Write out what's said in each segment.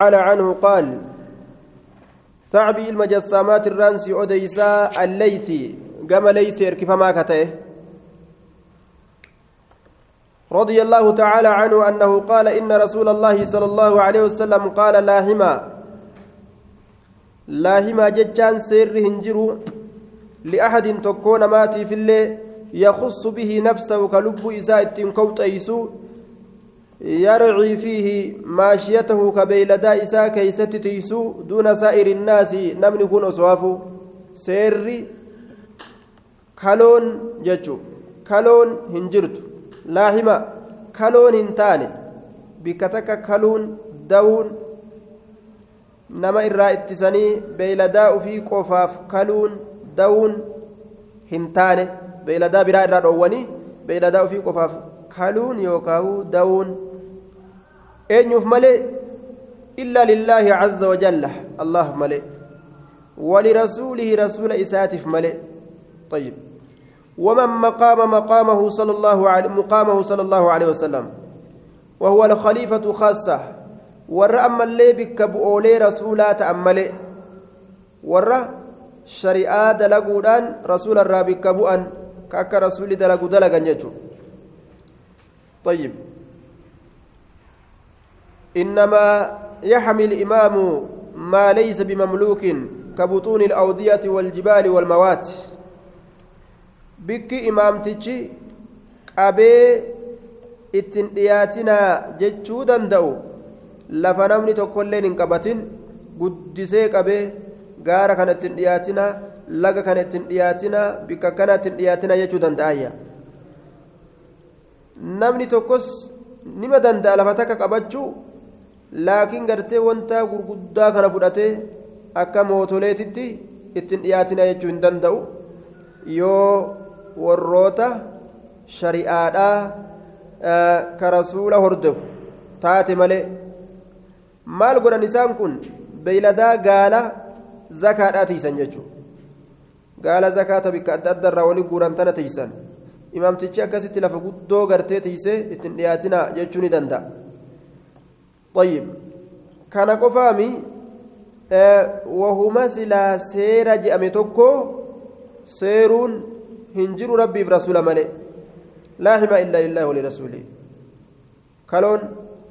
تعالى عنه قال ثعبي المجسامات الرانسي أديسا الليثي قام ليسير كيف ما كته. رضي الله تعالى عنه أنه قال إن رسول الله صلى الله عليه وسلم قال لاهما لاهما ججان سير هنجرو لأحد تكون ماتي في الليل يخص به نفسه كلب إساءة كوت أيسو يرعي فيه ماشيته كبيلدا إساء كيست تيسو دون سائر الناس نمن كون أصوافه سيري كالون ججو كالون هنجرت لاهما كالون هنتان بكتك كالون دون ittisanii beeyladaa ufii qofaaf kaluun dawuun hin taane beeyladaa biraa irraa dhoowwanii beeyladaa ufii qofaaf kaluun yookaan dawuun eenyuuf malee illaa lillaahi cazza wajalla allaaf malee ولرسوله رسول إساتف ملئ طيب. ومن مقام مقامه صلى الله عليه مقامه صلى الله عليه وسلم. وهو الخليفة خاصة. ور أما اللي بك بؤولي رسولا تأملي. ور شريعة دلقودان رسول الرابك بؤن كأك رسول دلقو دلقا طيب. إنما يحمي الإمام ما ليس بمملوك كبطون الأودية والجبال والموات بك إمام تجي أبي ittin dhiyaatinaa jechuu danda'u lafa namni tokkolleen hin qabatin guddisee qabee gaara kana ittin dhiyaatinaa laga kana ittin dhiyaatinaa bikka kana ittin dhiyaatinaa jechuu danda'ayya namni tokkos nima danda'a lafa takka qabachuu laakiin gartee wanta gurguddaa kana fudhatee akka mootoleetitti ittin dhiyaatina jechuu hin danda'u. Yoo warroota shari'aadhaa ka rasuula hordofu taate malee. Maal godhan isaan kun? Beeyladaa gaala zakaadhaa tiisan jechuudha gaala zakaata bikka adda adda irraa walii guuran tana tiisan. Imaamtichi akkasitti lafa guddoo gartee tiisee ittin dhiyaatina jechuu ni danda'a. طيب. كان قفامي أه وهما سلا سير جأمي توكو سيرون هنجر ربي برسول ملئ لا حما إلا لله ولرسوله. كلون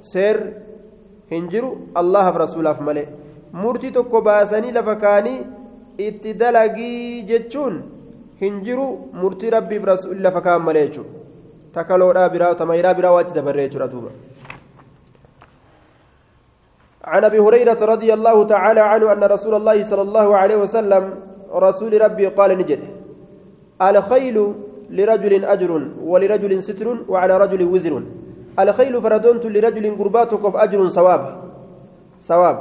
سير هنجر الله برسوله ملئ مرتي توكو باسني لفكاني اتدلقي جتشون هنجر مرتي ربي برسول لفكان ملئ تكالو رابرا تميرا برا واجد بريتشو ردوبا عن أبي هريرة رضي الله تعالى عنه أن رسول الله صلى الله عليه وسلم رسول ربي قال نجد الخيل لرجل أجر ولرجل ستر وعلى رجل وزر. الخيل فردونت لرجل قرباتك أجر ثواب. ثواب.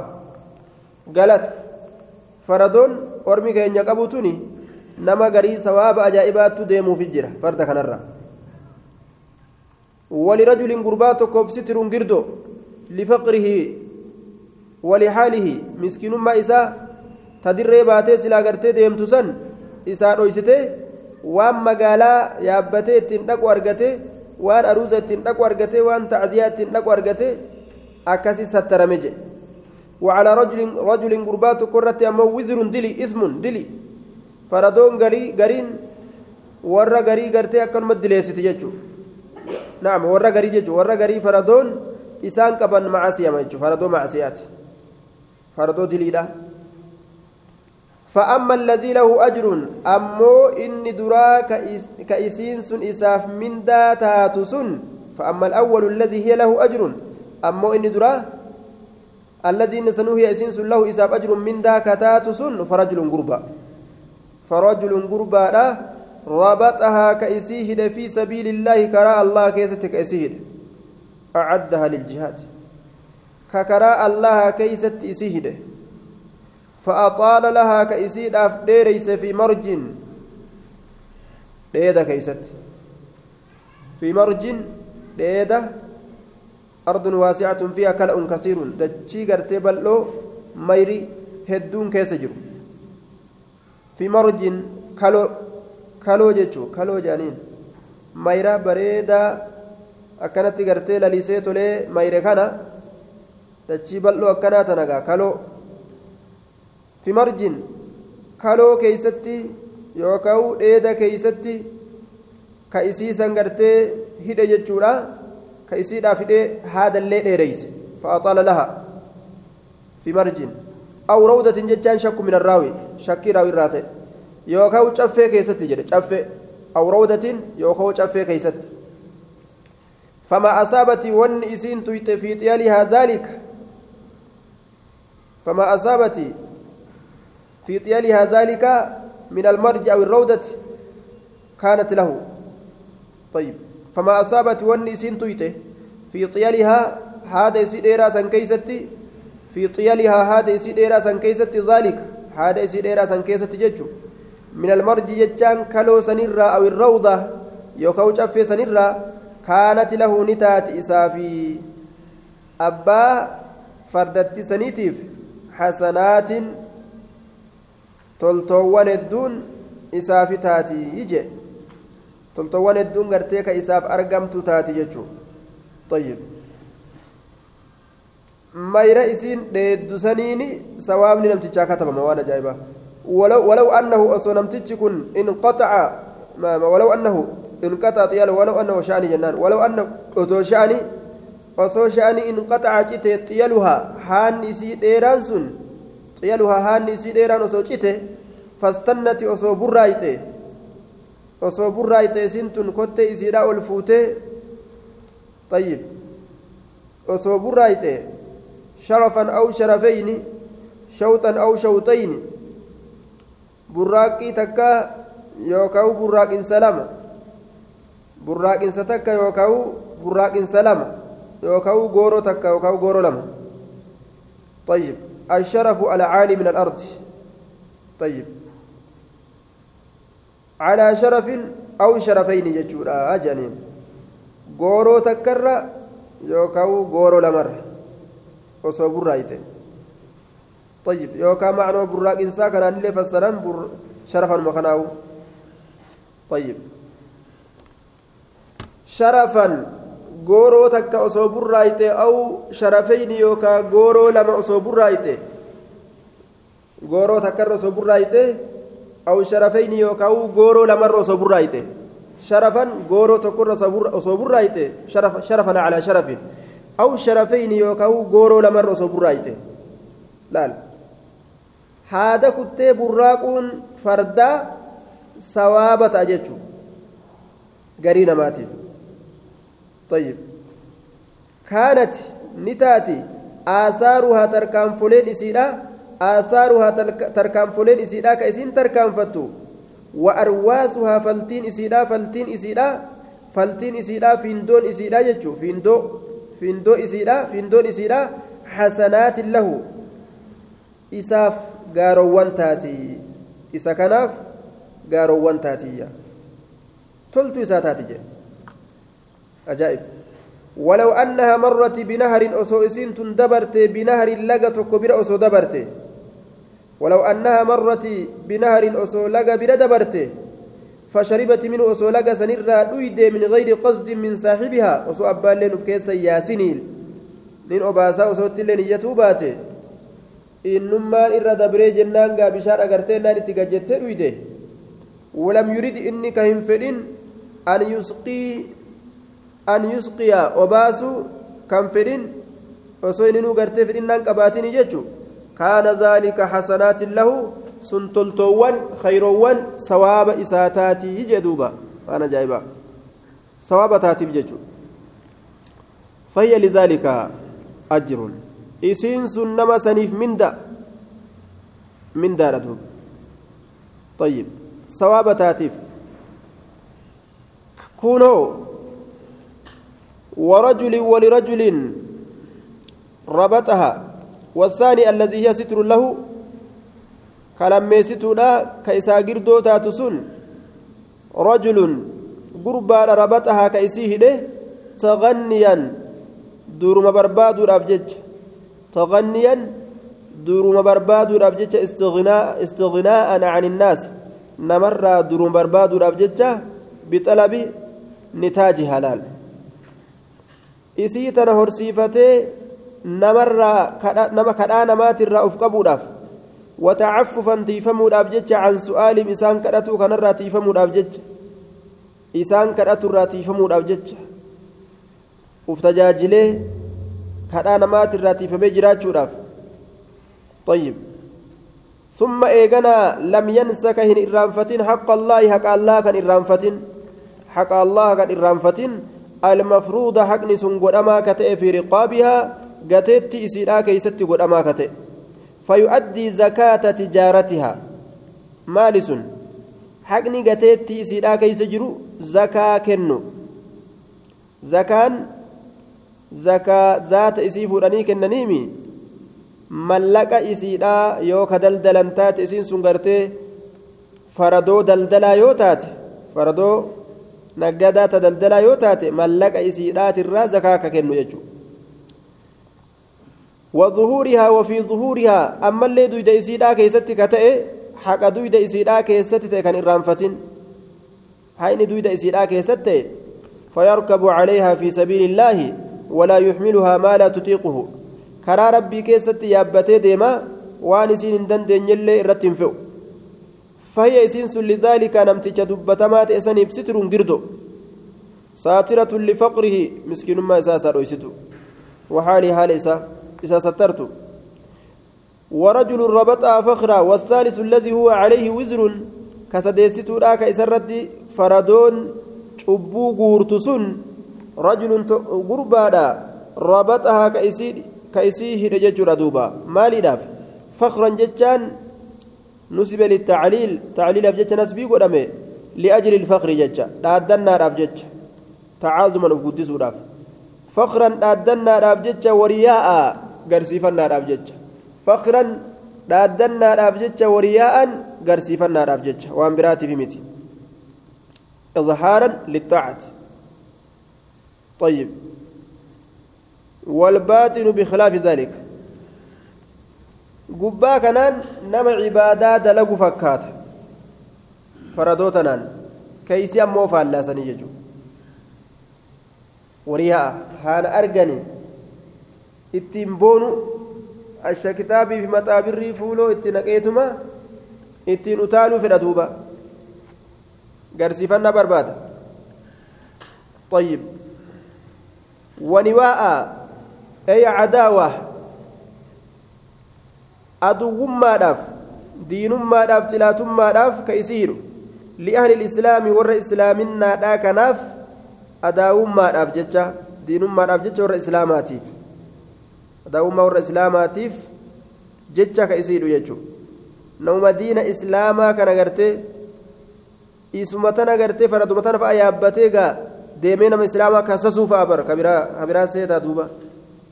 قالت فردون ورمي كأن يقبوتني نما غري ثواب أجائبات ديمو في الجرة. فرد كنرا ولرجل قرباتك ستر قردو لفقره ولحاله مسكين ما إساء تدري باتي سلا غرتي ديمتو سن إساء رويستي وان مقالا يابتي تندق ورقتي وان أروزة تندق ورقتي وان تعزيات تندق ورقتي أكاسي سترمج وعلى رجل رجل قربات كرة أما وزر دلي إثم دلي فردون غري غرين warra garii gartee akkanuma dileessiti jechuudha naam warra garii jechuudha warra garii faradoon isaan qaban macasiyama jechuudha faradoo macasiyaati فردو دليلا. فأما الذي له أجر أمو إني درا كإسين سن إساف من داتات سن فأما الأول الذي هي له أجر أمو إني درا الذي نسنه هي إسين سن له إساف أجر من داكتات سن فرجل قربا فرجل قربا لا ربطها كإسيهد في سبيل الله كراء الله كيستك إسيهد أعدها للجهاد. ككراء الله كيست إسيهده فأطال لها كإسيد أفديريس في مرج ديدا كيست. في مرج ديدا أرض واسعة فيها كلأ كثير. دجي قرتي بلو ميري هدون كيسجر في مرج كلو كلو جيتشو كلو جانين. ميرا بريدا أكنت قرتي لليسيتو لي ميري كان dachii bal'oo akkanaa tanagaa kaloo fi marjin kaloo keeysatti yookaan dheeda keeysatti ka isiisan gartee hidhe jechuudha ka isiidhaaf hidhee haadallee dheereyse fa'axaala laha fi marjin aw rawdatin jechaan shakku min arraawi shakkii raawi irraa ta'e yookaan caffee keessatti jedhe caffee aw yookaan caffee keessatti فما أصابت ون إسين تويت في طيالها ذلك فما أصابت في طيالها ذلك من المرج أو الروضة كانت له. طيب. فما أصابت ون إسين تويت في طيالها هذا يسير سنكيستي. في طيالها هذا يسير سنكيستي ذلك. هذا يسير سنكيستي ججو. من المرج ججان كلو سنرا أو الروضة. يوكو شفي سنرا كانت له نتات إسافي. أبا فردت سنيتيف. حسنات toltoowwan hedduun isaafi taati ije toltoowwan hedduun gartee ka isaaf argamtu taati jechuun tayyib mayra isiin dheeddusaniini sawaabni namtichaa katabama waan ajaa'ibaa walaw annahu osoo namtichi kun inqaxaca walaw annahu انقطع طياله ولو أنه شأني جنان ولو أنه أتو شأني osoo sha'anii inqaxaca cite xiyaluhaa haanni isii dheeraan sun xiyaluhaa haanni isii dheeraan osoo cite fastannati osoo burraayte osoo burraayte isin tun kottee isiidhaa ol fuutee طيب osoo burraayte sharafan aw sharafayni shawxan aw shawxayni burraaqii takka yookaan burraaqinsa lama burraaqinsa takka yookaan burraaqinsa lama yookaan gooroo takka yookaan gooroo lama طيب. الشرف العالي من الأرض. طيب. على شرف أو شرفين ججورا أجانين غورو تكرر يوكاو غورو لمر. وصو برايته طيب. يوكا معنى براك إنسا كان اللي فسران بر شرفا مكاناو طيب. sharafan gooroo takka osoo burraayte aw sharafayni yookaa gooroo lama osoo burraayte gooroo takkarra osoo burraayte aw sharafayni yookaa gooroo lamarra osoo burraayte sharafan gooroo tokkorra osoo burraayte sharafan calaa sharafin aw sharafayni yookaa gooroo lamarra osoo burraayte laal haada kuttee burraaquun fardaa sawaaba ta'a garii namaatiif طيب. كانت نتاتي آثارها تركان فلين إسيدا آثارها تركان فلين إسيدا كإسين تركان فتو. وأرواسها فلتين إسيدا فلتين إسيدا فلتين إسيدا فيندون إسيدا جتشو. فيندو فيندو إسيدا فيندون إسيدا حسنات له. إساف قاروان تاتي. إسا كناف قاروان تاتي تلتو إسا تاتي جي. أجائب. ولو أنها مرت بنهر أسو إسين دبرت بنهر لقى كبير أسو دبرت. ولو أنها مرت بنهر أسو لقى بلا دبرت. فشربت منه أسو لقى سنرى دويد من غير قصد من صاحبها. أسو أبان لين فكيس nin obaasaa osootti illee niyyatu baate innummaan irra dabree jennaan gaa bishaan agarteennaan itti gajjettee dhuyde walam yurid inni osoo inni nuu gartee fedhinnaan qabaatini jechu kaana zaalika xasanaatin lahu sun toltoowwan khayroowwan sawaaba isaa taatii jee duuba waan ajaa'ibaa sawaaba taatiif jechu fayya lidaalika ajrun isiin sun nama saniif minda mindaadha duuba طيب sawaaba taatiif kunoo ورجل ولرجل ربطها. والثاني الذي هي ستر له كلميستودا كيسا غيردو تاتسون رجل غربان ربطها كيسيه ده تغنيا دورما بربادو الابجج تغنيا دورما بربادو الابجج استغناء استغناء عن الناس. نمر دورما بربادو الابجج بطلب نتاج حلال. Isii tana horsiifatee nama kadhaa namaatirraa uf qabuudhaaf watacafufan tiifamuudhaaf jecha can su'aalim isaan kadhatu kanarraa tiifamuudhaaf jecha isaan kadhaturraa tiifamuudhaaf jecha uf tajaajilee kadhaa namaatirraa tiifamee jiraachuudhaaf طيب ثم إيغنا لم ينسك هن إرانفتين حق الله حق الله كان إرانفتين حق الله كان إرانفتين المفروض حقني سنقود أما كتئ في رقابها قتت إسيرا كيست قد أما كتئ. فيؤدي زكاة تجارتها. مالس حقني قتت إسيرا كيس جرو زكاة كنو. زكان زكاة ذات إسيف أني كننيمي mallaqa isiidhaa yoo ka daldalan taate isiin sun gartee faradoo naggadaa ta daldalaa yoo taate mallaqa isiidhaatirraa zakaa ka kennu jechuudha وظهورها وفي ظهورها أما اللي دويد إسيدا كيستي كتئ حق دويد إسيدا كيستي كان إرانفتين حين دويد إسيدا كيستي فيركب عليها في سبيل الله ولا يحملها ما لا تطيقه karaa rabbii keessatti yaabbatee deema waan isiin hin dandeenyellee irratti sun lidaalika namticha dubbatamaa ta'e saniif situruun girdo saatiratun lifaqrihi miskiinummaa isaa isaa dhoysitu وحالي حال إسا إسا سترت ورجل ربطها فخرا والثالث الذي هو عليه وزر كسديستو راك إسرت فردون شبو غورتسون رجل غربادا ربطها كإسيد ka isii hidhe jechuudha duuba maaliidhaaf fakran nusibe litacliil tacliilaaf jecha nasbii godhame liajli ilfakri jecha dhaaddannaadhaaf jecha tacaazuman uf guddisuudhaaf fakran dhaaddannaadhaaf jecha wariyaa'a garsiifannaadhaaf jecha fakran dhaaddannaadhaaf jecha wariyaa'an garsiifannaadhaaf jecha waan biraatiif miti إظهارا للطاعة طيب والباطن بخلاف ذلك gubbaa kanaan nama cibaadaa dalagu fakkaata faradootanaan keeysi ammoo faallaasanii jechuudha warii ha'a haana argani ittiin boonu asha kitaabii fi maxaabirrii fuuloo itti naqeetuma ittiin utaaluu fedha duuba garsiifannaa barbaada طيب ونواء أي عداوة aduwwummaadhaaf diinummaadhaaf cilaatummaadhaaf ka isii hidhu li'ahli islaami warra islaaminaadhaa kanaaf adaawummaadhaaf jecha diinummaadhaaf jecha warra islaamaatiif. Adaawummaa warra islaamaatiif jecha ka isii hidhu jechuudha nama diina islaamaa kana gartee isumatan agartee faradumatan fa'a yaabbatee gaa deemee nama islaamaa kasasuu fa'a bara. Kabiraa seetaa duuba.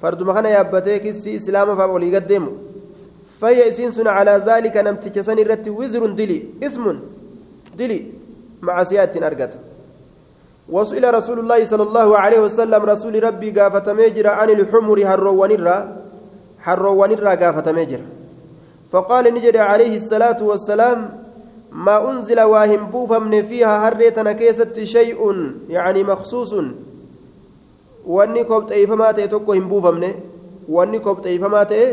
Farduma kana yaabbatee kissii islaama fa'a olii gaddeemu. Sun calaa zaalika namticha san irratti wizrun dili ismun dili macasiyaa ittiin argata وسئل رسول الله صلى الله عليه وسلم رسول ربي قافة ميجرا عن الحمر حرو ونرا حرو ونرا قافة ميجرا فقال نجري عليه الصلاة والسلام ما أنزل واهم بوفمن فيها هريتنا كيست شيء يعني مخصوص. wanni kobxeeyfamaa ta'e tokko hin buufamne wanni kobxeeyfamaa ta'e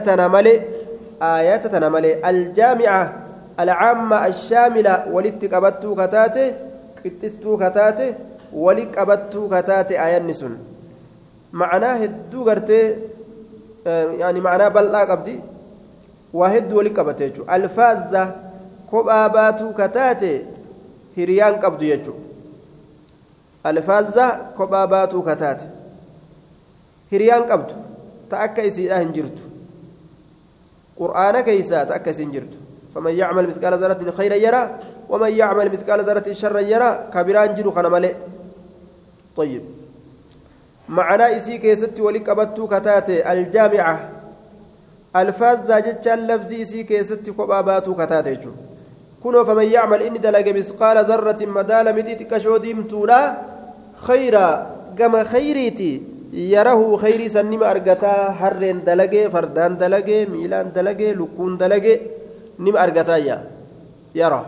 tana male aayata tana male aljaamica alcaamma ashaamila walitti qabattuu kataate qixxistuu kataate wali qabattuu kataate aayanni sun macnaa hedduu gartee yani macnaa bal'aa qabdi waa hedduu wali qabate jechuudha alfaazza kophaa baatuu kataate hiriyaan qabdu jechuudha alfaazza kophaa baatuu kataate. Hiriyaan qabdu ta akka isiidha hin jirtu. Qur'aana keeysaa ta akka isin jirtu. فمن يعمل مثقال ذرة خيرا يرى ومن يعمل مثقال ذرة شرا يرى كبران جرو خنا ملئ طيب معنى إسي كيست ولك أبتو كتاتي الجامعة الفاظ جتشان لفظي إسي كيست كباباتو كتاتي جو كنو فمن يعمل إني دلق مثقال ذرة مدال متيتك شوديم تولا خيرا كما خيريتي يره خيري سنم أرقتا هرين دلقي فردان دلقي ميلان دلقي لكون دلقي نم أرقتا يا. يرى.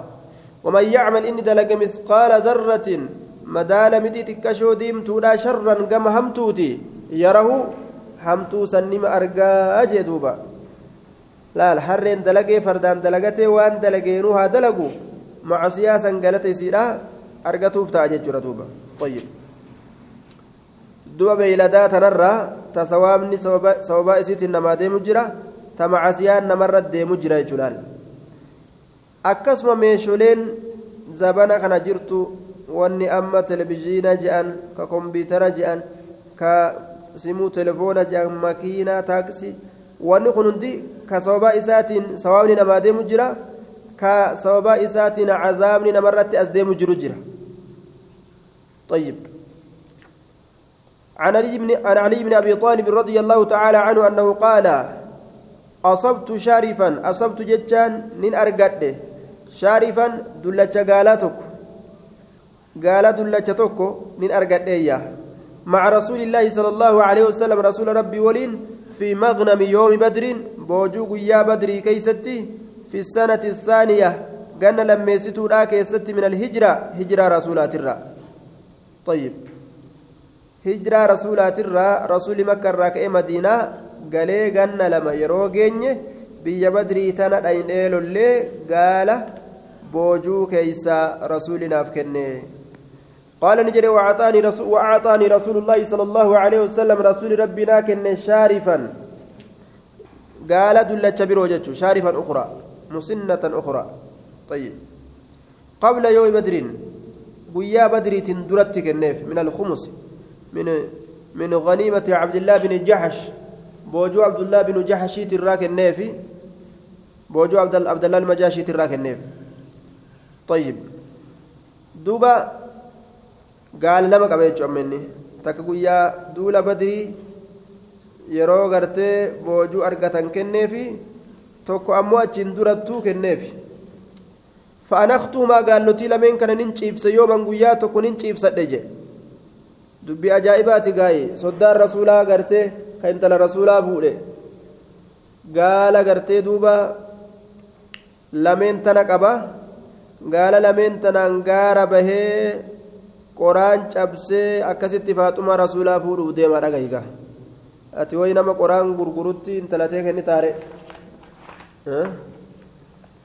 ومن يعمل إني دلق مثقال ذرة مدال متي تكشو ديمتودا شرا قم همتوتي يره همتو سنم أرقا أجدوبا لا الحرين دلقي فردان دلقتي وان دلقينوها دلقوا مع سياسا قالت يسيرا أرقتوف تاجج دوبا. طيب. Duba beeyladaa tanarraa ta sawaabni sababaa isiitiin namaa deemu jira ta macasiyaan namarra deemu jira jechuudhaan akkasuma meeshooleen zabana kana jirtu wanni amma televizhiina je'an ka kompiitara je'an ka simuu telefoona je'an makiinaa taaksii wanni kun hundi ka sababaa isaatiin sawaabni namaa deemu jira ka sababaa isaatiin cazaabni namarratti as deemu jiru jira طيب عن علي بن عن علي بن أبي طالب رضي الله تعالى عنه أنه قال أصبت شارفا أصبت جتان نين ارغد شارفا دلچ غالاتك غالا دلچ توكو نين ارغد مع رسول الله صلى الله عليه وسلم رسول ربي ولين في مغنم يوم بدر بوجوق يا بدري كيستي في السنة الثانية قال لما يستو كيستي من الهجرة هجرة رسولات الرّ طيب. Hijiraa rasuulaatirraa rasuuli makka irraa ka'ee madiinaa galee ganna lama yeroo geenye biyya badrii tana dhaynee lollee gaala boojuu keeysaa rasuulinaaf kenne قال نجري وأعطاني رسول وأعطاني رسول الله صلى الله عليه وسلم رسول ربنا كن شارفا قال دلت بروجة شارفا أخرى مسنة أخرى طيب قبل يوم بدر ويا بدر تندرت كنيف من الخمس من من غنيمة عبد الله بن جحش بوجو عبد الله بن جحش تراك النيفي بوجو عبد عبد الله المجاشي تراك النيف طيب دوبا قال لما قبيت مني تكو يا دولا بدري yeroo gartee boojuu argatan kenneefi tokko ammoo achiin durattuu kenneefi fa'anaktuumaa gaallotii lameen kana nin ciibse yooman guyyaa tokko nin ciibsadhe jedhe dubbii ajaa'ibaati gaa'e soddaan rasuulaa gartee ka intala rasuulaa fuudhe gaala gartee duuba lameen tana qaba gaala lameen tanaan gaara bahee qoraan cabsee akkasitti faaxumaa rasuulaa fuudhuuf deema dhagahiga ati wayi nama qoraan gurgurutti intalatee kenni taare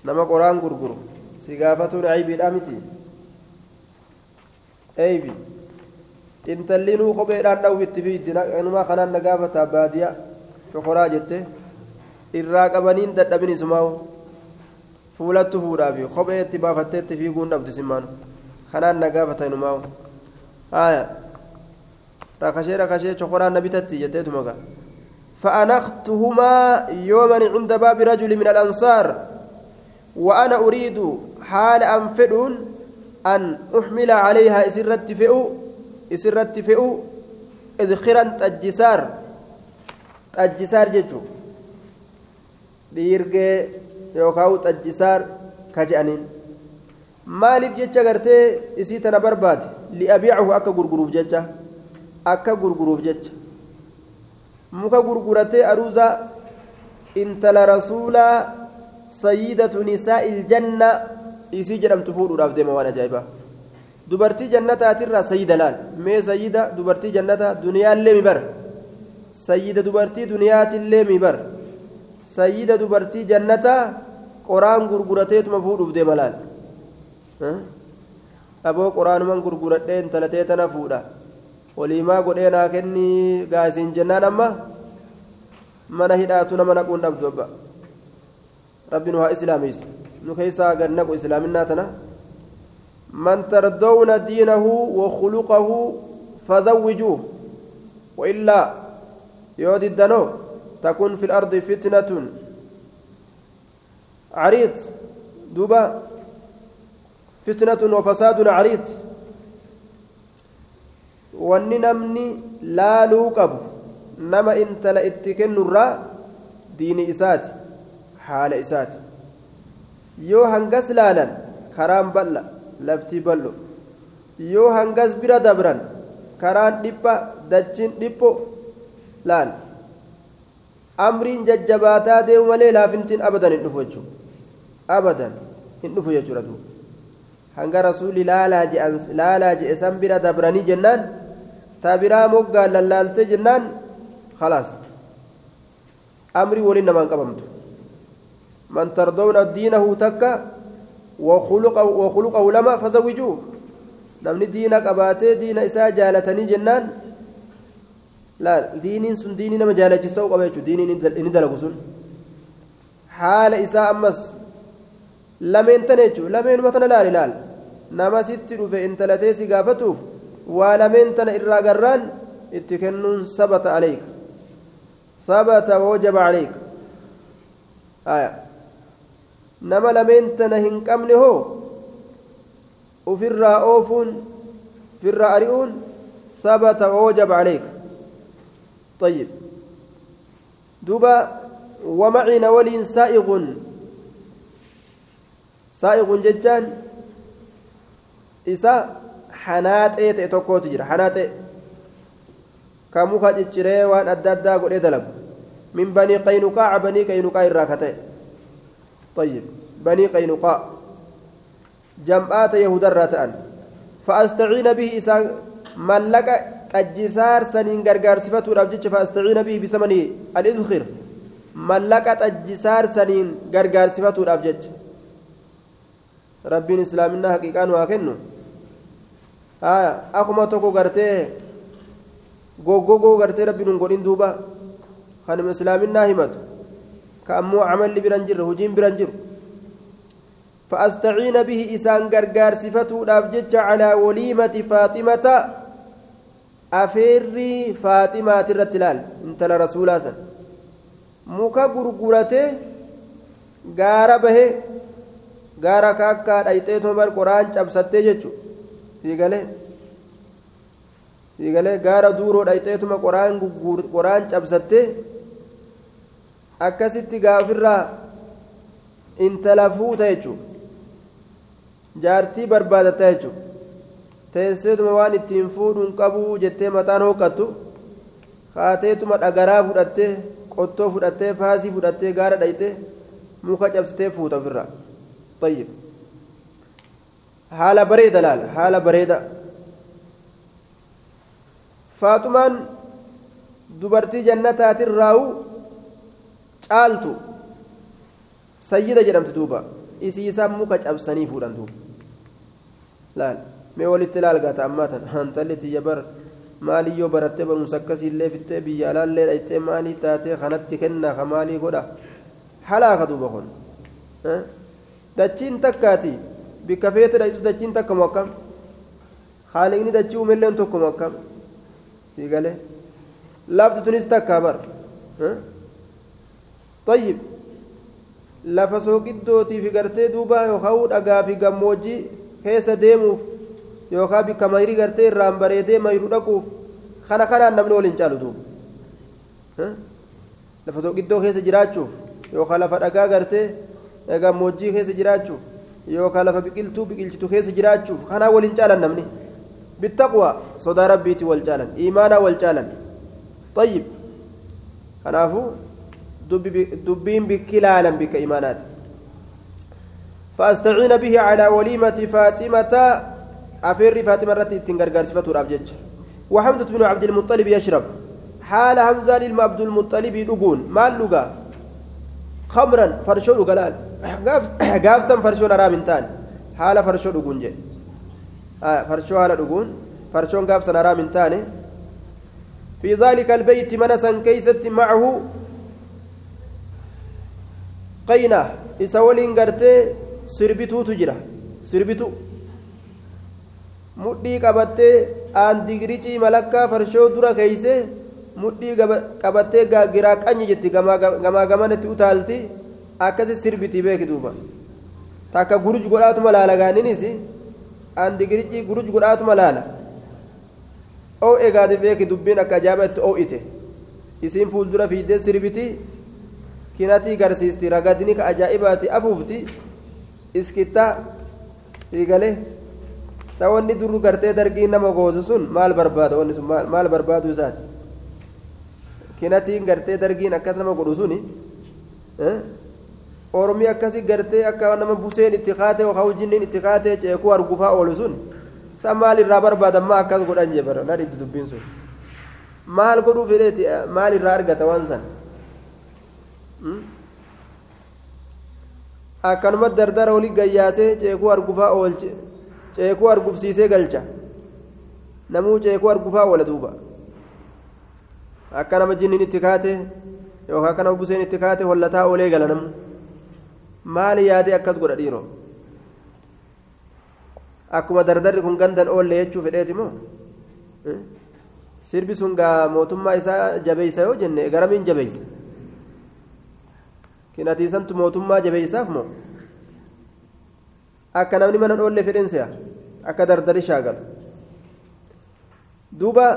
nama qoraan gurguru si gaafatuun aybiidhaa miti eeybi intallinuu kopheedhaan dhawwitti fiiddi numa kanaan na gaafata baadiyaa shokoraa jette irraa qabaniin dadhabin isumaawu fuulattu fuudhaafi kophee itti baafattee itti fiiguun dhabdi simmaanu kanaan na gaafata inumaawu haya rakashee rakashee shokoraan na bitatti jetteetuma gaa فأنختهما يوما عند باب رجل من الأنصار وأنا أريد حال أنفدون أن أحمل عليها إسرت فئو isirratti fe'u idkiran xajjisaar xajjisaar jechuun dhiirgee yookaan xajjisaar ka je'aniin maaliif jecha gartee isii tana barbaade li'abiicahu akka gurguruuf jecha akka gurguruuf jecha muka gurguratee aruuza intala rasuulaa sayyidatu nisaa'il janna isii jedhamtu fuudhuudhaaf deema waan ajaa'ibaa. Dubartii jannataatirraa sayyida laal mee sayyida dubartii jannataa duniyaallee mi bar sayyida dubartii duniyaatillee mi bar sayyida dubartii jannataa qoraan gurgurateetuma fuudhuuf deema laal aboo qoraanuman gurguradhee intalatee tana fuudha waliimaa godhee naa kennii gaasiin jennaan amma mana hidhaatu nama naquun dhabdu abba rabbi nu haa islaamiis nu keessaa gad naqu islaaminaa tana من تردون دينه وخلقه فزوجوه وإلا يود الدنو تكون في الأرض فتنة عريض دوبا فتنة وفساد عريض namni laaluu qabu nama intala itti kennurraa diini isaati haala isaati yoo hangas laalan karaan bal'a laftii bal'o yoo hangas bira dabran karaan dhipha dachiin dhipho laal amriin jajjabaataa deemu malee laafintiin abadan hin dhufu jechuudha abadan hin dhufu jechuudha duuba hanga rasuulli laalaa je'e san bira dabranii jennaan taa biraa moggaan lallaaltee jennaan khalaas amrii waliin namaan qabamtu man tardawna diinahu takka وخلقه لما فزوجوه isaa jaalatanii jennaan laal diiniin sun diinii nama jaalachisuu qaba jechuudha diiniin inni dalagu sun haala isaa ammas lameen tana jechuudha lameenuma tana laali laal nama sitti dhufe intalatee si gaafatuuf waa lameen tana irraa garraan itti kennuun sabata aleeka sabata wajaba aleeka nama lameen tana hin qabne hoo ofirraa oofuun ofirraa ari'uun sabata wajaba aleeka طيب دوبا ومعنا ولين سائغ سائغ ججان إسا hanaxee ka muka cicciree waan adda addaa godhee dalagu min banii qaynuqaa banii qaynuqaa irraa ka ta'e طيب بني قينقاع جمعات يهودا راتان فأستعين به إسان ملك xajjisaar saniin gargaarsifatuudhaaf jecha faastaciina bihi bisamanii al-idkhir mallaqa xajjisaar saniin gargaarsifatuudhaaf jecha rabbiin islaaminaa haqiiqaa nu haa kennu akkuma tokko gartee goggogoo gartee rabbiin hin godhin duuba kanuma islaaminaa himatu ka ammoo camalli biran jirre hojiin biran jiru فأستعين به إسان غرغار صفته دافجت على وليمة فاطمة afeerri faaximaati irratti ilaal intala rasuulaa san muka gurguratee gaara bahee gaara kaakkaa dhayxee tobar qoraan cabsattee jechu fiigalee fiigalee gaara duuroo dhayxeetuma qoraan qoraan cabsattee akkasitti gaafirraa intala fuuta jechuudha jaartii barbaadatta jechuudha. teesseetuma waan ittiin fuudhuun qabuu jettee mataan hookkattu kaateetuma dhagaraa fudhattee qottoo fudhattee faasii fudhattee gaara dhayte muka cabsitee fuuta ofirraa tayyib haala bareeda laal haala bareeda faaxumaan dubartii jannataatirraa'u caaltu sayyida jedhamti duuba isiisaan muka cabsanii fuudhan duuba laal mee walitti ilaalgata ammaa tan hantalli tiyya bar maaliyyoo barattee barumsa akkasiillee fittee biyya alaallee dhayxee maalii taatee kanatti kennaa ka maalii godha halaaka duuba kun dachiin takkaati bikka feete dhayxu dachiin takkamu akkam haaliqni dachii uumelleen tokkomu akkam fiigalee lafti tunis takkaa bar طيب lafa sooqiddootii fi gartee duuba yookaan dhagaa fi gammoojjii keessa deemuuf yookaan bikka mayrii gartee irraan bareedee mayruu dhaquuf kana kanaan namni waliin caalu duuba lafa sooqiddoo keessa jiraachuuf yookaan lafa dhagaa gartee gammoojjii keessa jiraachuuf yookaan lafa biqiltuu biqilchitu keessa jiraachuuf kanaan waliin caalan namni bittaqwa sodaa rabbiitti wal caalan imaanaa wal caalan طيب kanaafuu dubbiin bikki laalan bikka imaanaati به على وليمة فاطمة أفر فاطمة رتي تنقرقر صفته الأبجج وحمزة بن عبد المطلب يشرب. حال حمزة للم المطلب لقون. ما اللقى خمرا فرشو لقلال قافسا فرشو نرى من تاني حال فرشو لقون جي. آه فرشو حال لقون. فرشو قافسا نرى من تاني في ذلك البيت منسا كيست معه. Qayna isa waliin gartee sirbituutu jira sirbitu mudhii qabattee aandigiricii malakkaa farshoo dura keeyse mudhii qabattee giraa qanyi jetti gamaa gamanatti utaalti akkasi sirbiti beeki duuba takka guruj godhaatuma laala gaaninis aandigiricii guruj godhaatuma laala oo egaati beeki dubbiin akka ajaa'ibatti oo'ite isiin fuuldura fiiddee sirbiti kinatii garsiisti ragadni ka ajaa'ibaati afuufti iskittaa fiigalee sa wanni dur gartee dargii nama goosu sun maal barbaada wanni sun maal barbaadu isaati kinatiin gartee dargiin akkas nama godhu suni ormii akkasii gartee akka nama buseen itti kaate yookaan jinniin itti kaate ceekuu argufaa oolu sun san maal irraa barbaadan maa akkas godhan jee bara na dhibdi dubbiin sun maal godhuu fedheeti maal irraa argata waan san akkanuma dardara olii gayyaasee ceekuu argufaa oolche ceekuu argufsiisee galcha. Namuu ceekuu argufaa oola duuba. Akka nama jinniin itti kaate yookaan akka nama buseen itti kaate hollataa oolee gala namu maali yaadee akkas godha dhiiroo? Akkuma dardarri kun gandan oolle jechuu fedheeti moo? Sirbi sun gaa mootummaa isaa jabeeysa yoo jenne garamiin jabeeysa kinatiisantu mootummaa jabeeysaaf moo? Akka namni mana dhoolle fedhen se'a akka dardari shaagalu. Duuba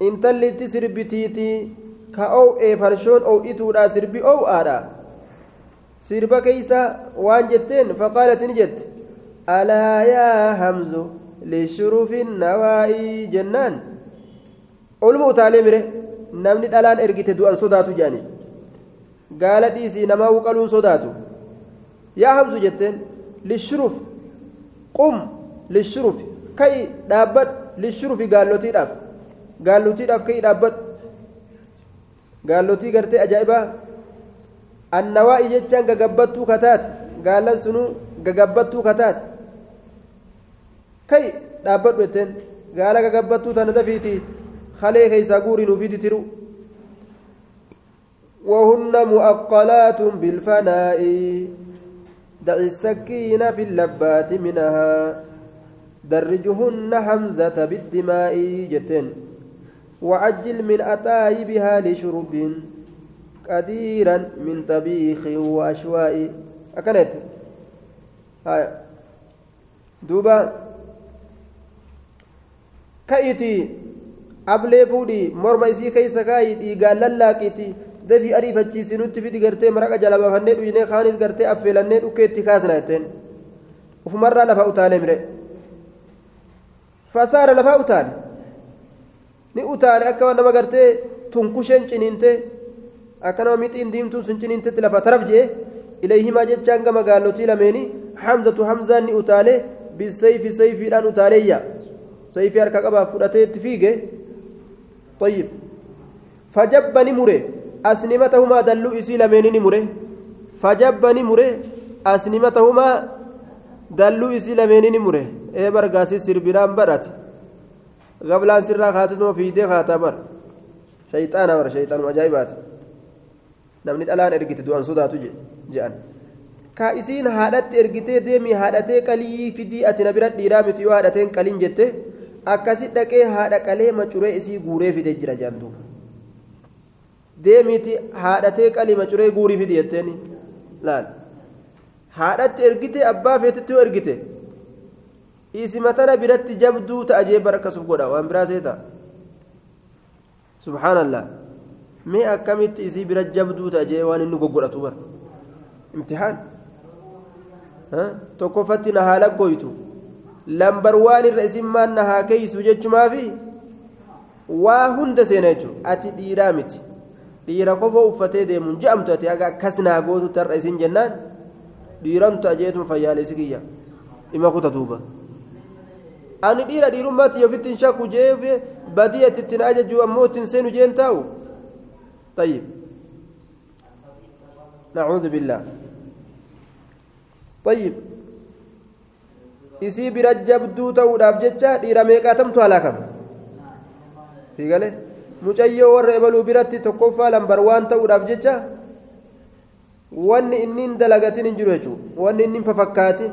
intallitti sirbitiitii ka ow'ee farshoon ow'ituudha sirbi ow'aadha sirba keeysa waan jetteen faqaalat ni jette. Alaa yaa hamzu lishurufi nawaa'ii jennaan. Oluma utaalee mire namni dhalaan ergite du'an sodaatu jedhani gaala dhiisii namaa wuqaluun sodaatu. Yaa hamzu jetteen lishuruf qum lishuruf ka'i dhaabbadhu lishurufi gaallotiidhaaf. Gaallotiidhaaf ka'i dhaabbadhu gaallotii gartee ajaa'ibaa. Annawaa'i jechaan gagabbattuu kataate gaallan sunuu gagabbattuu kataate kai dhaabbadhu jetteen gaala gagabbattuu tana dafiitii halee keeysaa guurii nuufi titiru وهن مؤقلات بالفناء. دع السكين في اللبات منها. درجهن حمزة بالدماء جتن وعجل من أتايبها لشرب كثيرا من طبيخ وأشواء. أكنت. هاي. دوبا. كأيتي. ablee fuudhii morma isii keessa kaayii dhiigaan lallaaqiiti dafii ariifachiisi nutti fidi gartee maraqa jala baafannee dhuynee kaanis gartee affeelannee dhukkee itti kaasna jetteen ufumarraa lafa utaale mire fasaara lafaa utaale ni utaale akka nama gartee tunkusheen ciniinte akka nama mixiin diimtuun sun ciniintetti lafa taraf jee ilayhimaa jechaan gama gaallotii lameeni hamzatu hamzaan ni utaale bisayfi sayfiidhaan utaaleeyya sayfii harka qabaa fudhatee itti fiige طيب فجب نمره أسنمتهما دلوا إسي لمن نمره فجب نمره أسنمتهما دلوا إسي لمن نمره إيه برقاسي سربنان برات قبلان سرا خاتتما في دي خاتبر شيطان ور شيطان مجايبات namni dhalaan ergite du'an sodaatu je'an ka isiin haadhatti ergitee deemii haadhatee qalii fidii ati na bira dhiiraa miti yoo haadhateen qaliin jette akkasi dhaqee haadha qalee macuree isii guuree fide jira jaantu deemiiti haadhatee qalii macuree guurii fidi jetteeni laal. Haadhatti ergite abbaa feetetti yoo ergite isima tana biratti jabduu ta'a jee barakasuuf godha. Waan biraa seeta subhaanallah. Mee akkamitti isii bira jabduu ta'a jee waan inni goggodhatu bara? Imtihaan tokkoffatti na haala goytu lambar waan irra isin maan na haa keeysu jechumaafi? Waa hunda seena jechuun ati dhiiraa miti dhiira kofoo uffatee deemuun je'amtu ati haga akkas naa gootu tarra isin jennaan dhiirantu ajeetuma fayyaalessi kiyya dhima kuta duuba ani dhiira dhiirummaatti ofitti hin shakku jee badii ati ittiin ajaju ammoo ittiin seenu jeen taa'u طيب نعوذ بالله طيب isii bira jabduu ta'uudhaaf jecha dhiira meeqaatamtu halaakama fiigale mucayyoo warra ebaluu biratti tokkoffaa lambar waan ta'uudhaaf jecha wanni inni hin dalagatin hin jiru jechuudha wanni inni fafakkaatin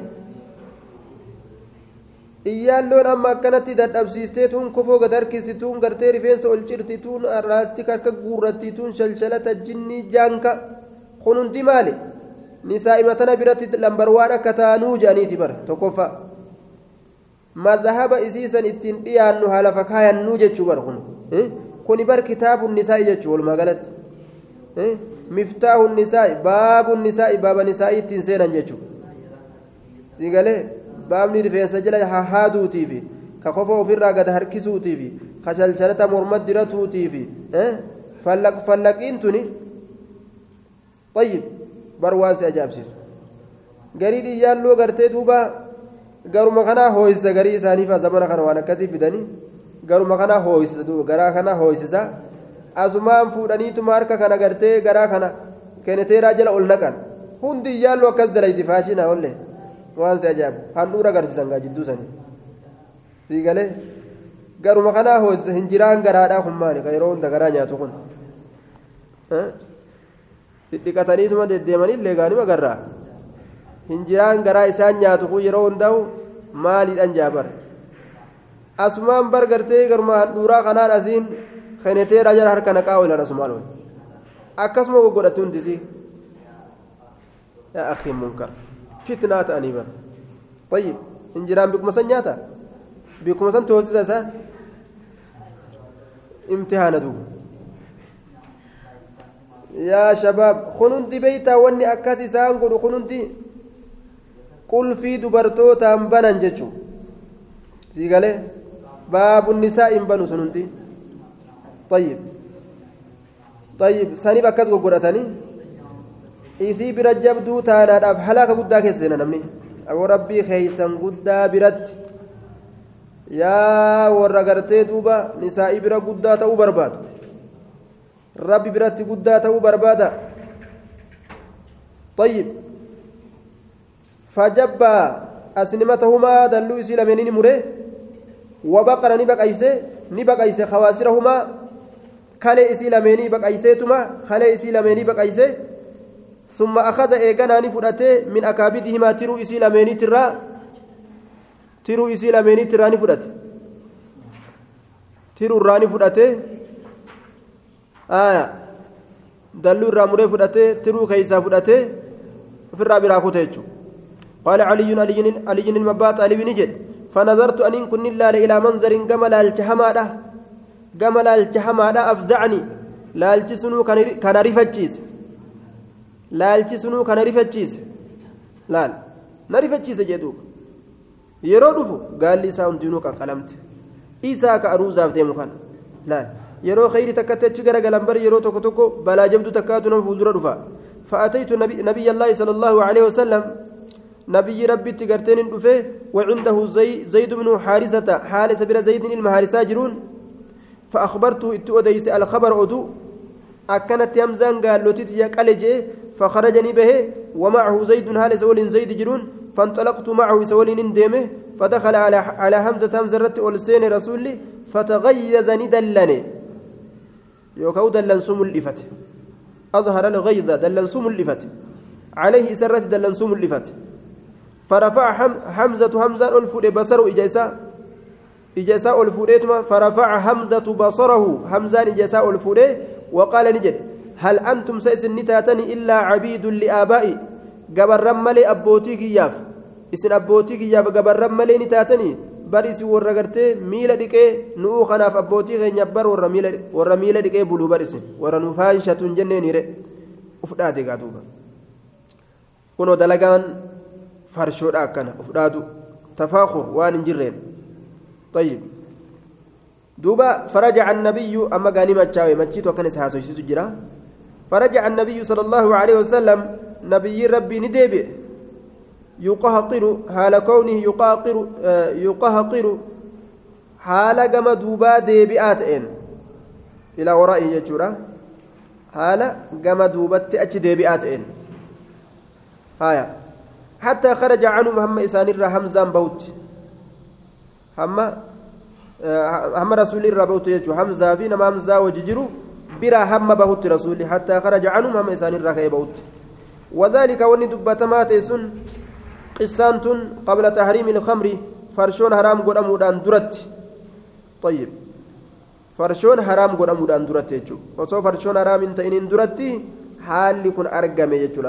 iyyaalloon amma akkanatti dadhabsiistee tuun kofoo gad harkisti tuun gartee rifeensa ol cirti tuun raastika harka guurratti tuun shalshalata jinnii jaanka kun hundi maali nisaa'ima tana biratti lambar waan akka taanuu jedhaniiti bara tokkoffaa mazhaba isiisan ittiin dhiyaannu haala fakkaayannuu jechuu bar kun kitaabun nisaa'i jechuu walumaa galatti miftaahun nisaa'i baabun nisaa'i baaba nisaa'i ittiin seenan jechuu sigalee baabni rifeensa jala hahaaduutiifi ka kofa ofirraa gad harkisuutiifi ka shalshalata morma diratuutiifi fallaqiin tuni طيب bar waan si ajaa'ibsiisu garii dhiyyaalloo gartee duuba garuma kanaa hooyisa garii isaaniif zamana kana waan akkasii fidanii garuma kanaa hooyisa duuba garaa kanaa hooyisisa asumaan fuudhaniituma harka kana gartee garaa kana keneteeraa jala ol naqan hundi dhiyyaalloo akkas dalayti faashinaa ollee waan si ajaa'ibu handhuura agarsiisan gaa jidduu sanii sii galee garuma kanaa hooyisa hinjiraan garaadhaa kun maali ka yeroo hunda garaa nyaatu kun dhiqataniituma deddeemanillee gaanima garraa hinjiraan garaa isaan nyaatu kun yeroo hundaa'u maaliidhaan jaabar asumaan bar gartee garuma handhuuraa kanaan asiin keneteeraa jala harka naqaa oolan asumaan ol akkasuma goggodhatti hundisii yaa akhiin munkar fitnaa ta'anii bar طيب hinjiraan bikuma san nyaata bikuma san toosisa isaa imtihaana duuba yaa shabaab kun hundi beeytaa wanni akkas isaan godhu kun hundi qulfii dubartootaan banan jechuu sii galee baabu nisaa hin banu sun hundi طيب طيب saniif akkas goggodhatanii isii bira jabduu taanaadhaaf halaaka guddaa keessa seena namni aboo rabbii keeysan guddaa biratti yaa warra gartee duuba nisaa'ii bira guddaa ta'uu barbaadu rabbi biratti guddaa ta'uu barbaada طيب فجبا أسنمتهما دلوا إسي لمنين مره وبقر نبق أيسي نبق أيسي خواسرهما كالي إسي لمني بق أيسيتما كالي إسي لمني بق أيسي ثم أخذ إيقانا نفرته من أكابدهما ترو إسي لمني ترى ترو إسي لمني ترى نفرته ترو الراني فرته آية. دلوا الراموري فرته ترو كيسا فرته في الرابع راكوته قال علي علي علي المبات علي بن جد فنظرت أن كن الله إلى منظر جمل الجحمادة جمل الجحمادة أفزعني لا الجسنو كان رفتشيس لا الجسنو كان رفتشيس لا dhufu gaalli isaa hundinuu qaqqalamte isaa ka aruusaaf deemu kana laal yeroo khayri takkatti achi garagalan bari yeroo tokko tokko balaa jabdu takkaatu nama fuuldura dhufa فأتيت نبي, نبي الله صلى الله عليه وسلم نبي ربي تقرتين دفه وعنده زي زيد بن حارثة حارثة بن زيد المهارسة جرون. فأخبرته اتؤديس الخبر أدو. أكنت يمزان قال لوتيت يقلجي فخرجني به ومعه زيد هالس ولين زيد جرون. فانطلقت معه سولين ديمه فدخل على على همزة همزة رت ولسين رسولي فتغيظ ندلني يوكاو دلن سم الإفت أظهر الغيظ دلن سم الإفت عليه سرت دلن سم الإفت فرفع حمزة همزة ألفود بصره إجاسا إجاسا ألفوديتما فرفع حمزة بصره همزان إجاسا ألفودي وقال نجد هل أنتم سيسن نتاتني إلا عبيد لآبائي gabarran malee abbootii kiyyaaf isin abbootii kiyyaaf gabarran malee ni taatanii bari isin warra gartee miila dhiqee nu'uu kanaaf abbootii keenya bar warra miila dhiqee buluu bar isin warra nu faayishatuun jenneeniire uf dhaate gaa duuba kunoo dalagaan farshoodha akkana uf dhaatu tafaakur waan hin jirreen طيب دوبا فرجع النبي أما قال متشاوي متشيتو كان سهاسو جرا فرجع النبي صلى الله عليه وسلم نبي ربي نديبئ يقهقر حال كونه يقهقر يقهقر حال كما دوبا ديبئات إن إلى ورائه يجورا حال كما دوبت أتش ديبئات إن هايا حتى خرج عنه محمد إسان الرا همزان بوت. هم هم رسول الرا بوت يجو. همزة في نما همزة وججرو برا هم بوت رسولي حتى خرج عنه محمد إسان الرا كي بوت. وذلك وني دبتما تيسن قسان قبل تحريم الخمر. فرشون حرام قد أمودان درت. طيب. فرشون حرام قد أمودان درت يجو. وصو فرشون حرام انت إن درتي حال كن أرقم يجو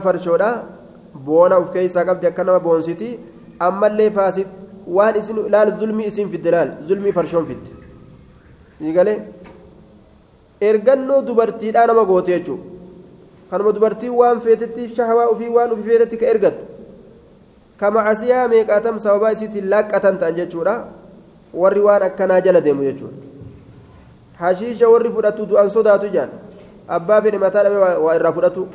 فرشودا بونا وف كيسا قبل أكنما بونسيتي أما اللي فاسد وان اسم لال ظلمي اسم في الدلال ظلمي فرشون في الد يقال ergannoo dubartiidhaa nama goote jechuudha kanuma dubartii waan feetetti shahawaa ofii waan ofii feetetti ka ergattu ka macasiyaa meeqaatam sababaa isiitiin laaqqatan ta'an jechuudha warri waan akkanaa jala deemu jechuudha hashiisha warri fudhatu du'an sodaatu jaan abbaa fedhe mataa dhabe waa irraa fudhatu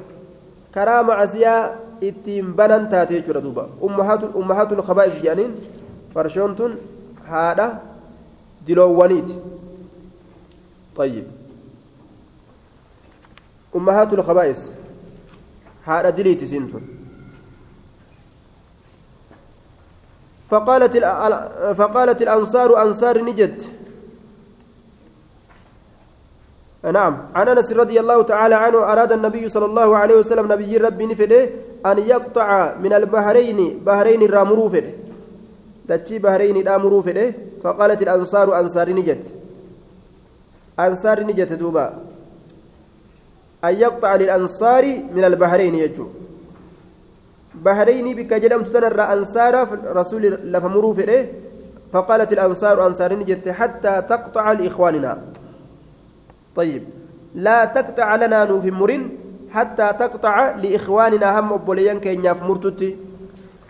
karaa macasiyaa ittiin banan taate jechuudha duuba ummahaatul khabaa'is jedhaniin farshoon tun haadha diloowwaniiti طيب أمهات الخبائث هذا دليت سنتون فقالت فقالت الأنصار أنصار نجد نعم. عن أنس رضي الله تعالى عنه أراد النبي صلى الله عليه وسلم نبي ربي نفده أن يقطع من البحرين بحرين الرامرو فده. بحرين الرامرو فده. فقالت الأنصار أنصار نجد أنصار نجد دوبا. أن يقطع للأنصار من البحرين يجو. بحرين بك جدمت تنرى أنصار رسول لفمروا فده. فقالت الأنصار أنصار نجد حتى تقطع لإخواننا. طيب. لا تقطع لنا نوف مرن حتى تقطع لإخواننا هم أبوليان كينياف مرتتي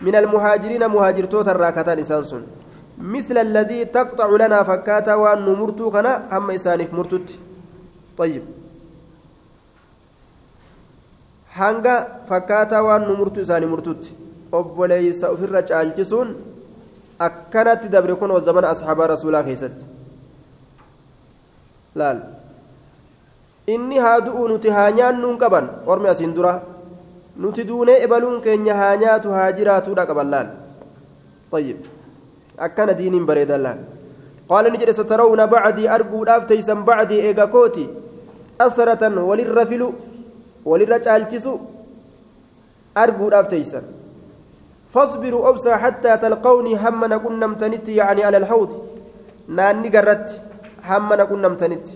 من المهاجرين مهاجر توتا راكتان إسانسون مثل الذي تقطع لنا فكاتا وأن مرتو كنا هم إسانف مرتتي طيب. hanga fakkaataa waan nu murtu isaanii murtutti obboleeysa ofirra caalchisuun akkanatti dabre kun zamana asxaabaa rasuulaa keessatti laal inni haa du'u nuti haa nyaannuun qaban ormi asiin dura nuti duunee ebaluun keenya haa nyaatu haa jiraatuudha qaban laal طيب akkana diiniin bareedan laal qaala ni jedhe satarawna bacdii arguudhaaf teeysan bacdii eega kooti asratan walirra filu walirra caalchisu arguudhaaf teeysan فاصبروا أبسا حتى تلقوني هم نكون نمتنت يعني على الحوض ناني قرت هم نكون نمتنت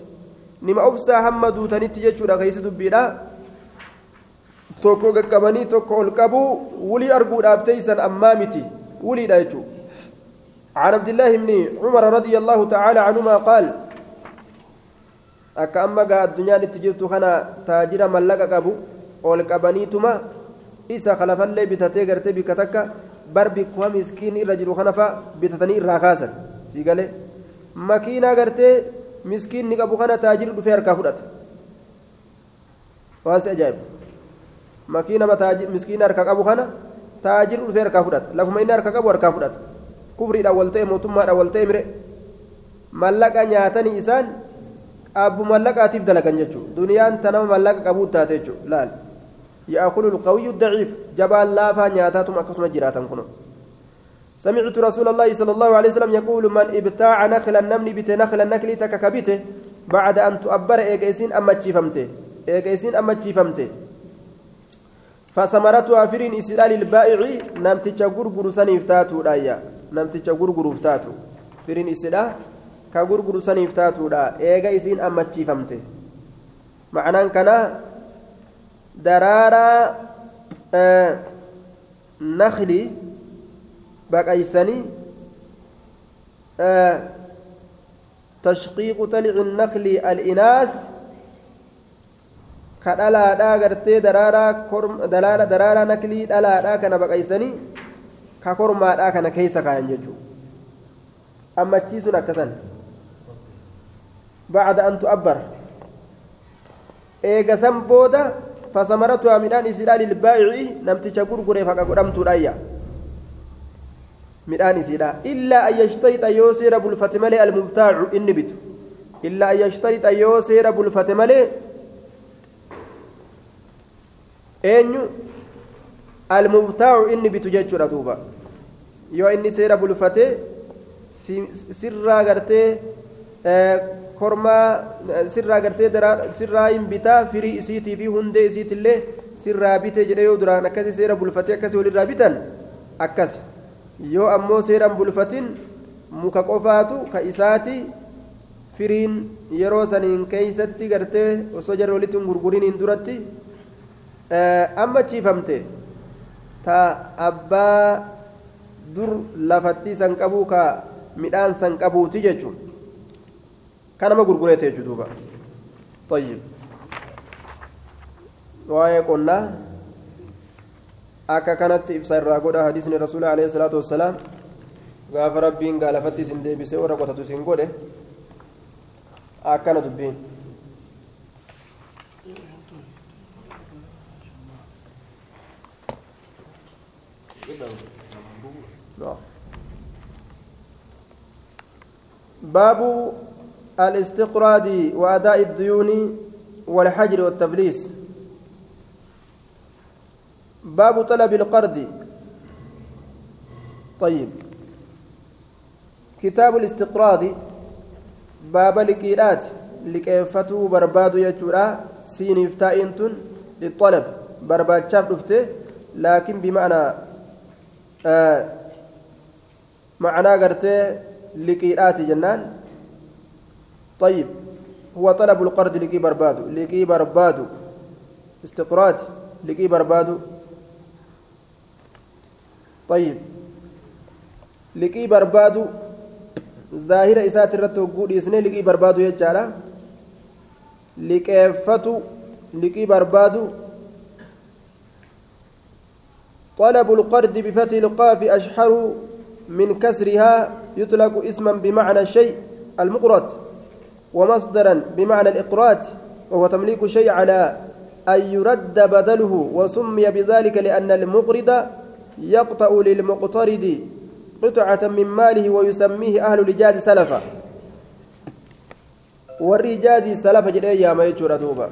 نما أبسا هم دوتنت جتشورا كيس دبيرا tokko qaqqabanii tokko ol qabuu wulii arguudhaaf teeysan ammaa miti wuliidha jechuu عن عبد الله بن عمر رضي الله تعالى عنهما قال akka amma gaa addunyaan itti jirtu kana taajira mallaqa qabu ol qabaniituma isa kalafallee bitatee gartee bikka takka bar bikkuma miskiin irra jiru kanafa bitatanii irraa kaasan sii galee makiinaa gartee miskiinni qabu kana taajirri dhufee harkaa fudhata waan si ajaa'ibu makiinama miskiina harka qabu kana taajirri dhufee harkaa fudhata lafuma inni harka qabu harkaa fudhata kufriidhaan wal ta'e mootummaadhaan wal ta'e mire mallaqa nyaatanii isaan abbu mallaqaatiif dalagan jechuudha duniyaan tanama mallaqa qabuu taate jechuudha laal yaa'akulu lqawiyyu daciif jabaan laafaa nyaataatuma akkasuma jiraatan kuno سمعت رسول الله صلى الله عليه وسلم يقول من ابتاع نخلا نمني بت نخلا نكلي تككبته بعد أن تؤبر إيجيسين أما تشيفمته إيجيسين أما تشيفمته فثمرتها فرين إسلال البائع نمت تشغر غرسان افتاتو رايا نمت تشغر غرفتاتو فرين إسلال ka gurguru saniif taatuudha eega isiin ammachiifamte ma'anaan kana daraaraa nakli baqaysanii tashqiiqu talici nakli al'inaas ka dhalaadhaa gartee daraaraa daraaraa naklii dhalaadhaa kana baqaysanii ka kormaadhaa kana keeysa kaayan jechuudha ammachiisuun akkasan بعد أن تؤبر إيجا سمبودا فثمرتها من أن إسلال البائع نمت شكور قريفا قدمت الأيا من أن إسلال إلا أن يشترط يوسير بالفتملي المبتاع النبت إلا أن يشترط يوسير بالفتملي أين المبتاع النبت جيتشورا دوبا yoo inni seera bulfate sirraa gartee kormaa sirraa gartee sirraa hin bitaa firii isiitii fi hundee isiitillee sirraa bite jedhe yoo duraan akkasi seera bulfatee akkasi walirraa bitan akkasi yoo ammoo seeran bulfatin muka qofaatu ka isaati firiin yeroo saniin keeysatti gartee osoo jarri walitti hin gurguriniin duratti eh, amma chiifamte ta abbaa dur lafatti san qabu ka midhaan san qabuuti jechuun kan nama gurgureete jechuudha. waa'ee qonnaa. Akka kanatti ibsa irraa godha hadiisni rasuula alayhi salaatu wassalaam gaafa rabbiin gaalafatti isin deebisee warra qotatu isin godhe akkana dubbiin باب الاستقراض وأداء الديون والحجر والتفليس باب طلب القرض. طيب. كتاب الاستقراض. باب لكيرات لكيفتو بربادو يجورا. سين افتائنتن للطلب. برباد شاف دفته لكن بمعنى آه معنى قرته لكيرات جنان. طيب. هو طلب القرض لكي بربادو. لكي بربادو. استقراض. لكي بربادو. طيب. liqii barbaadu zaahira isaati irratti hogguu dhiisnee liqii barbaadu jechaadha liqeeffatu liqii barbaadu طلب القرض بفتح القاف أشحر من كسرها يطلق اسما بمعنى الشيء المقرض ومصدرا بمعنى الإقراط وهو تمليك شيء على أن يرد بدله وسمي بذلك لأن المقرض يقطع للمقترض قطعة من ماله ويسميه أهل الإجاز سلفا warri ijaazii salafa jedhee yaama jechuudha duuba